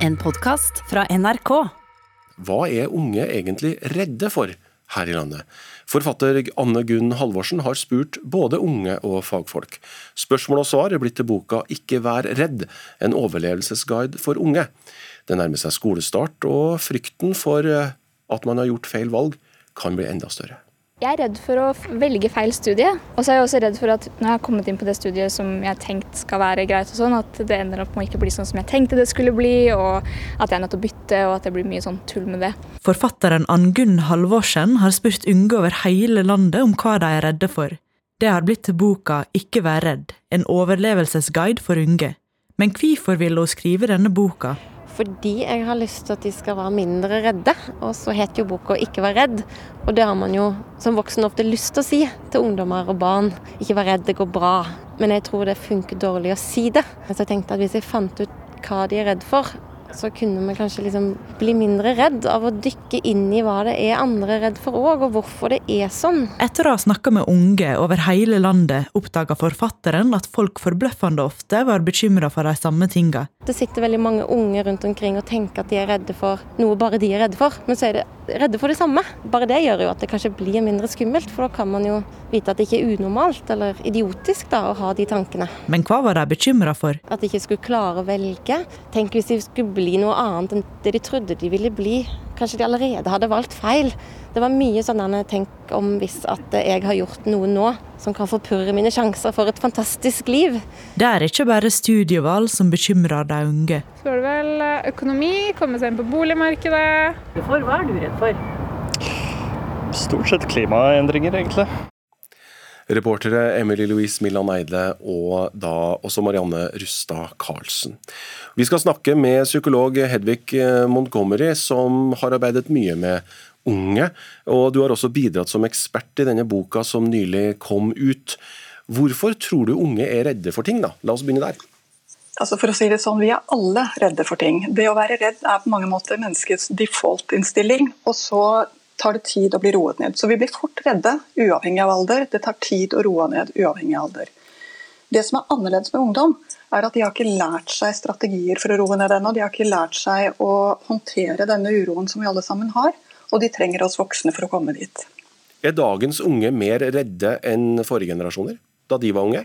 En podkast fra NRK. Hva er unge egentlig redde for her i landet? Forfatter Anne Gunn Halvorsen har spurt både unge og fagfolk. Spørsmål og svar er blitt til boka Ikke vær redd, en overlevelsesguide for unge. Det nærmer seg skolestart, og frykten for at man har gjort feil valg, kan bli enda større. Jeg er redd for å velge feil studie. Og så er jeg også redd for at når jeg har kommet inn på det studiet som jeg har tenkt skal være greit, og sånn, at det ender opp med å ikke bli sånn som jeg tenkte det skulle bli, og at jeg er nødt til å bytte, og at det blir mye sånn tull med det. Forfatteren Angunn Halvorsen har spurt unge over hele landet om hva de er redde for. Det har blitt til boka Ikke vær redd, en overlevelsesguide for unge. Men hvorfor ville hun skrive denne boka? Fordi jeg har lyst til at de skal være mindre redde. Og så heter jo boka 'Ikke vær redd', og det har man jo som voksen ofte lyst til å si til ungdommer og barn. Ikke vær redd, det går bra. Men jeg tror det funker dårlig å si det. Så jeg tenkte at hvis jeg fant ut hva de er redd for, så kunne vi kanskje liksom bli mindre redd av å dykke inn i hva det er andre er redd for òg, og hvorfor det er sånn. Etter å ha snakka med unge over hele landet, oppdaga forfatteren at folk forbløffende ofte var bekymra for de samme tinga. Det sitter veldig mange unge rundt omkring og tenker at de er redde for noe bare de er redde for, men så er de redde for det samme. Bare det gjør jo at det kanskje blir mindre skummelt, for da kan man jo vite at det ikke er unormalt eller idiotisk da, å ha de tankene. Men hva var de bekymra for? At de ikke skulle klare å velge. Tenk hvis de skulle bli noe annet enn det de trodde de ville bli. Kanskje de allerede hadde valgt feil. Det var mye sånn tenk om hvis at jeg har gjort noe nå som kan forpurre mine sjanser for et fantastisk liv. Det er ikke bare studievalg som bekymrer de unge. Så er det vel eh, økonomi, komme seg inn på boligmarkedet. Hva er du redd for? Stort sett klimaendringer, egentlig. Reportere Emily Louise Millan Eide og da også Marianne Rustad Karlsen. Vi skal snakke med psykolog Hedvig Montgomery, som har arbeidet mye med unge. Og du har også bidratt som ekspert i denne boka som nylig kom ut. Hvorfor tror du unge er redde for ting, da? La oss begynne der. Altså for å si det sånn, Vi er alle redde for ting. Det å være redd er på mange måter menneskets default-innstilling. Og så tar det tid å bli roet ned. Så vi blir fort redde, uavhengig av alder. Det tar tid å roe ned, uavhengig av alder. Det som er annerledes med ungdom, er at de har ikke lært seg strategier for å roe ned ennå. De har ikke lært seg å håndtere denne uroen som vi alle sammen har, og de trenger oss voksne for å komme dit. Er dagens unge mer redde enn forrige generasjoner, da de var unge?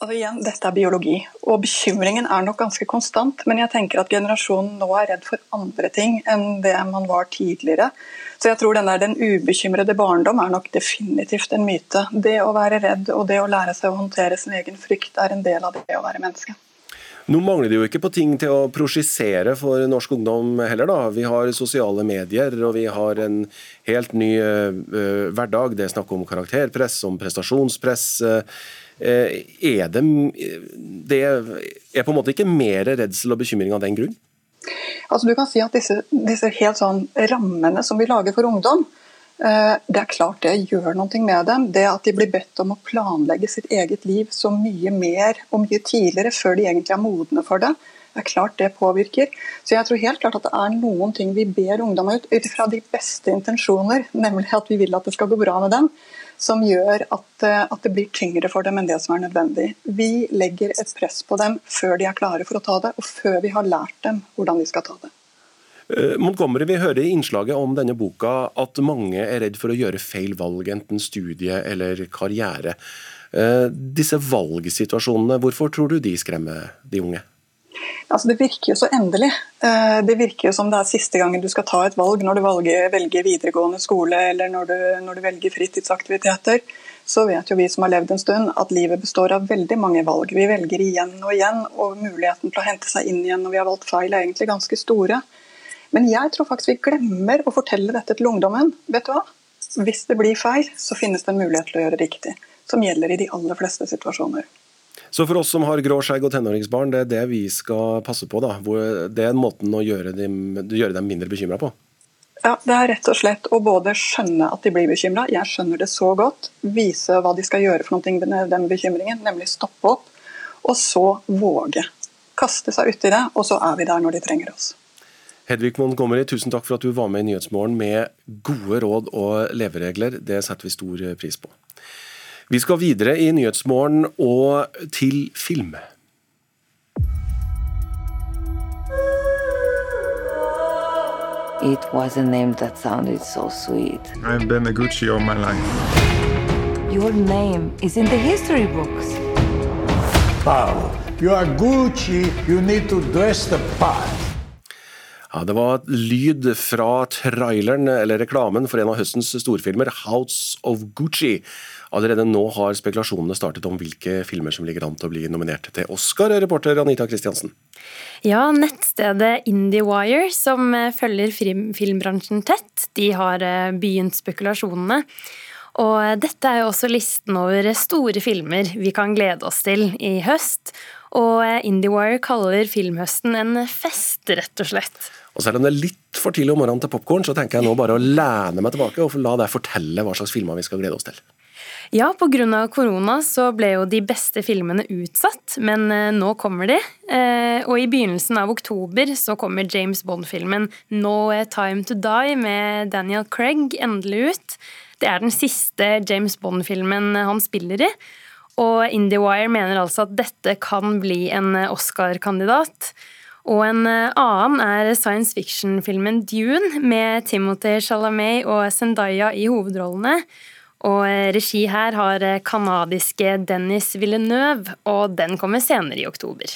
Altså igjen, Dette er biologi, og bekymringen er nok ganske konstant. Men jeg tenker at generasjonen nå er redd for andre ting enn det man var tidligere. Så jeg tror den, den ubekymrede barndom er nok definitivt en myte. Det å være redd og det å lære seg å håndtere sin egen frykt er en del av det å være menneske. Nå mangler det jo ikke på ting til å prosjisere for norsk ungdom heller. da. Vi har sosiale medier, og vi har en helt ny uh, hverdag. Det er snakk om karakterpress, om prestasjonspress. Uh, er det, det er på en måte ikke mer redsel og bekymring av den grunn? Altså du kan si at disse, disse helt sånn rammene som vi lager for ungdom, det er klart det gjør noe med dem. Det at de blir bedt om å planlegge sitt eget liv så mye mer og mye tidligere, før de egentlig er modne for det, det er klart det påvirker. Så jeg tror helt klart at det er noen ting vi ber ungdom ut ut fra de beste intensjoner, nemlig at vi vil at det skal gå bra med dem som gjør at, eh, at, det blir tyngre for dem enn det som er nødvendig. Vi legger et press på dem før de er klare for å ta det, og før vi har lært dem hvordan de skal ta det. Eh, Montgomery, Vi hører i innslaget om denne boka at mange er redd for å gjøre feil valg, enten studie eller karriere. Eh, disse valgsituasjonene, hvorfor tror du de skremmer de unge? Altså, det virker jo så endelig. Eh, det virker jo som det er siste gangen du skal ta et valg når du velger, velger videregående skole eller når du, når du, velger fritidsaktiviteter. Så vet jo vi som har levd en stund at livet består av veldig mange valg. Vi velger igjen og igjen, og muligheten til å hente seg inn igjen når vi har valgt feil er egentlig ganske store. Men jeg tror faktisk vi glemmer å fortelle dette til ungdommen. Vet du hva? Hvis det blir feil, så finnes det en mulighet til å gjøre riktig. Som gjelder i de aller fleste situasjoner. Så for oss som har grå skjegg og tenåringsbarn, det er det vi skal passe på. da. Det er måten å gjøre dem, gjøre dem mindre bekymra på. Ja, Det er rett og slett å både skjønne at de blir bekymra, jeg skjønner det så godt, vise hva de skal gjøre for noe med den bekymringen, nemlig stoppe opp, og så våge. Kaste seg uti det, og så er vi der når de trenger oss. Hedvig Montgomery, tusen takk for at du var med i Nyhetsmorgen med gode råd og leveregler. Det setter vi stor pris på. Vi skal videre i Nyhetsmorgen og til film. It was a name that sounded so sweet. I've been a Gucci all my life. Your name is in the history books. Paolo, you are Gucci. You need to dress the part. Ja, Det var lyd fra traileren, eller reklamen, for en av høstens storfilmer, 'House of Gucci'. Allerede nå har spekulasjonene startet om hvilke filmer som ligger an til å bli nominert til Oscar, reporter Anita Kristiansen. Ja, nettstedet IndieWire, som eh, følger filmbransjen tett, de har eh, begynt spekulasjonene. Og eh, dette er jo også listen over store filmer vi kan glede oss til i høst. Og IndieWire kaller filmhøsten en fest, rett og slett. Og Selv om det er litt for tidlig om morgenen til popkorn, så tenker jeg nå bare å lene meg tilbake og la deg fortelle hva slags filmer vi skal glede oss til. Ja, pga. korona så ble jo de beste filmene utsatt, men eh, nå kommer de. Eh, og i begynnelsen av oktober så kommer James Bond-filmen No Time To Die med Daniel Craig endelig ut. Det er den siste James Bond-filmen han spiller i. Og IndieWire mener altså at dette kan bli en Oscar-kandidat. Og en eh, annen er science fiction-filmen Dune med Timothy Chalamet og Zendaya i hovedrollene. Og eh, regi her har eh, Dennis Villeneuve, og den kommer senere i oktober.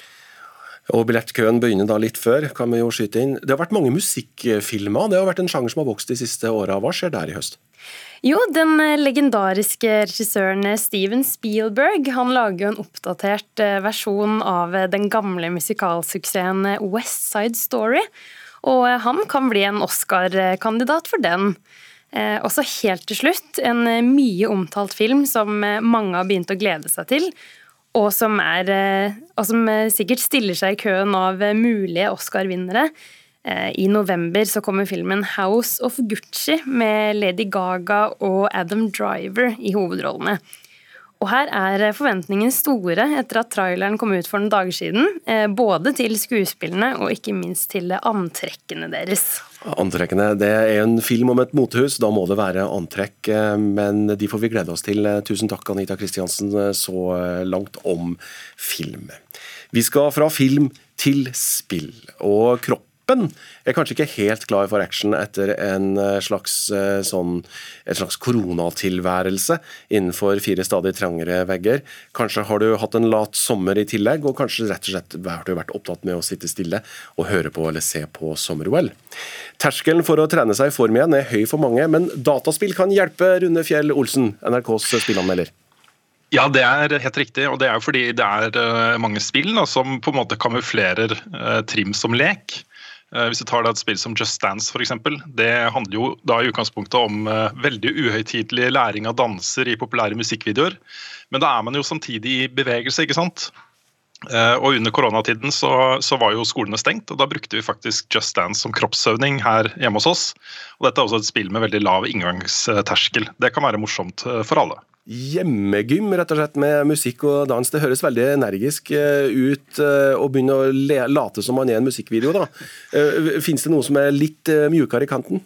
Og Billettkøen begynner da litt før, kan vi jo skyte inn. Det har vært mange musikkfilmer, det har vært en sjanger som har vokst de siste åra. Hva skjer der i høst? Jo, den eh, legendariske regissøren Steven Spielberg han lager jo en oppdatert versjon av den gamle musikalsuksessen West Side Story. Og han kan bli en Oscar-kandidat for den. Eh, også helt til slutt, en eh, mye omtalt film som eh, mange har begynt å glede seg til. Og som, er, og som sikkert stiller seg i køen av mulige Oscar-vinnere. I november så kommer filmen 'House of Gucci' med Lady Gaga og Adam Driver i hovedrollene. Og her er forventningene store etter at traileren kom ut for noen dager siden. Både til skuespillene og ikke minst til antrekkene deres. Antrekkene. Det er en film om et motehus, da må det være antrekk. Eh, men de får vi glede oss til. Eh, tusen takk, Anita Kristiansen, eh, så langt om film. Vi skal fra film til spill. Og kropp kroppen er kanskje ikke helt klar for action etter en eh, slags, eh, sånn, en slags koronatilværelse innenfor fire stadig trangere vegger. Kanskje har du hatt en lat sommer i tillegg, og kanskje rett og slett har du vært opptatt med å sitte stille og høre på eller se på sommer-OL. Terskelen for å trene seg i form igjen er høy for mange, men dataspill kan hjelpe, Rune Fjell Olsen, NRKs spillanmelder. Ja, det er helt riktig. Og det er jo fordi det er uh, mange spill da, som på en måte kamuflerer eh, trim som lek. Eh, hvis du tar et spill som Just Dance f.eks. Det handler jo da i utgangspunktet om eh, veldig uhøytidelig læring av danser i populære musikkvideoer. Men da er man jo samtidig i bevegelse, ikke sant. Eh, og Under koronatiden så, så, var jo skolene stengt, og da brukte vi faktisk Just Dance som kroppsøvning her hjemme hos oss. Og Dette er også et spill med veldig lav inngangsterskel. Det kan være morsomt for alle hjemmegym rett og slett med musikk og dans. Det høres veldig energisk eh, ut eh, å begynne å late som man er en musikkvideo. da. Eh, Fins det noe som er litt mjukere i kanten?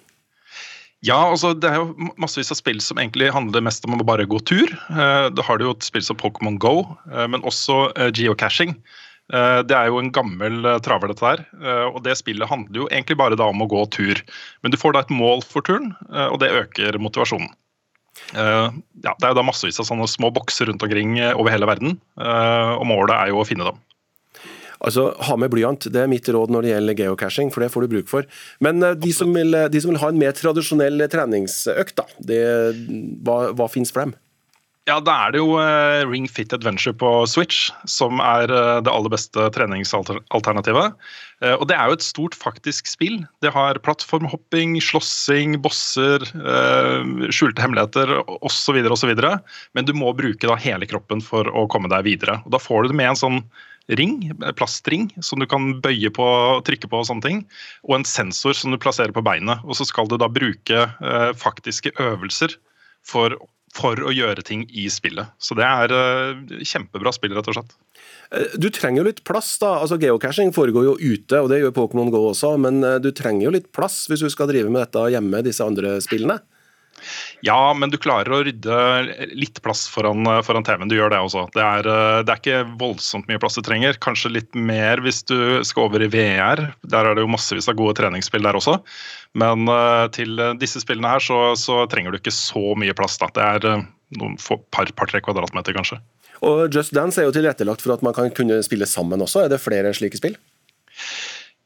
Ja, altså det er jo massevis av spill som egentlig handler mest om å bare gå tur. Da har du jo et spill som Pokémon Go, men også geocaching. Det er jo en gammel traver, dette her. Og det spillet handler jo egentlig bare da om å gå tur. Men du får da et mål for turen, og det øker motivasjonen. Uh, ja, det er jo da massevis av sånne små bokser rundt omkring eh, over hele verden, uh, og målet er jo å finne dem. Altså, Ha med blyant, det er mitt råd når det gjelder geocaching, for det får du bruk for. Men uh, de, som vil, de, som vil, ha en mer tradisjonell treningsøkt, da, det, hva, hva finnes for dem? Ja, Da er det jo uh, Ring Fit Adventure på Switch som er uh, det aller beste treningsalternativet. Uh, og Det er jo et stort faktisk spill. Det har plattformhopping, slåssing, bosser, skjulte hemmeligheter osv. osv. Men du må bruke da hele kroppen for å komme deg videre. Og Da får du det med en sånn ring, plastring, som du kan bøye på og trykke på, og sånne ting, og en sensor som du plasserer på beinet. Og Så skal du da bruke faktiske øvelser for for å gjøre ting i spillet. Så det er uh, kjempebra spill, rett og slett. Eh, du trenger jo litt plass, da. Altså Geocaching foregår jo ute, og det gjør Pokémon GO også, men eh, du trenger jo litt plass hvis du skal drive med dette hjemme, disse andre spillene? Ja, men du klarer å rydde litt plass foran, foran TV-en. Du gjør det også. Det er, eh, det er, ikke voldsomt mye plass du trenger. Kanskje litt mer hvis du skal over i VR. Der er det jo massevis av gode treningsspill der også. Men uh, til disse spillene her så, så, trenger du ikke så mye plass. Da. Det er noen par-tre par, kvadratmeter, kanskje. Og Just Dance er jo tilrettelagt for at man kan kunne spille sammen også. Er det flere slike spill?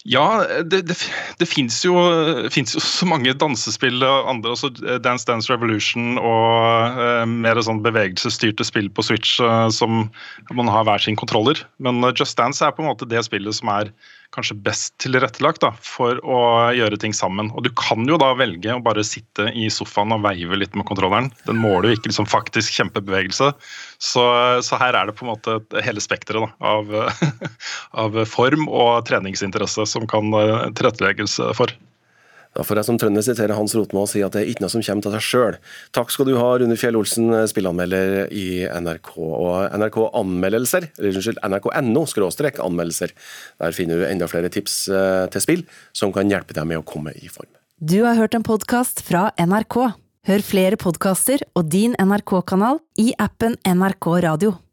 Ja, det, det, det fins jo, jo, så mange dansespill og andre, også Dance Dance Revolution og eh, mer sånn bevegelsesstyrte spill på Switch eh, som man har hver sin kontroller. Men Just Dance er på en måte det spillet som er kanskje best tilrettelagt da, for å gjøre ting sammen. Og du kan jo da velge å bare sitte i sofaen og veive litt med kontrolleren. Den måler jo ikke liksom faktisk kjempebevegelse. Så, så, her er det på en måte hele spekteret av, av form og treningsinteresse som kan eh, tilrettelegges for. Da får jeg som trønder sitere Hans Rotmo og si at det er ikke noe som kommer til seg sjøl. Takk skal du ha, Rune Fjell Olsen, spillanmelder i NRK. Og NRK Anmeldelser, eller unnskyld, nrk.no skråstrek anmeldelser. Der finner du enda flere tips eh, til spill som kan hjelpe deg med å komme i form. Du har hørt en podkast fra NRK. Hør flere podkaster og din NRK-kanal i appen NRK Radio.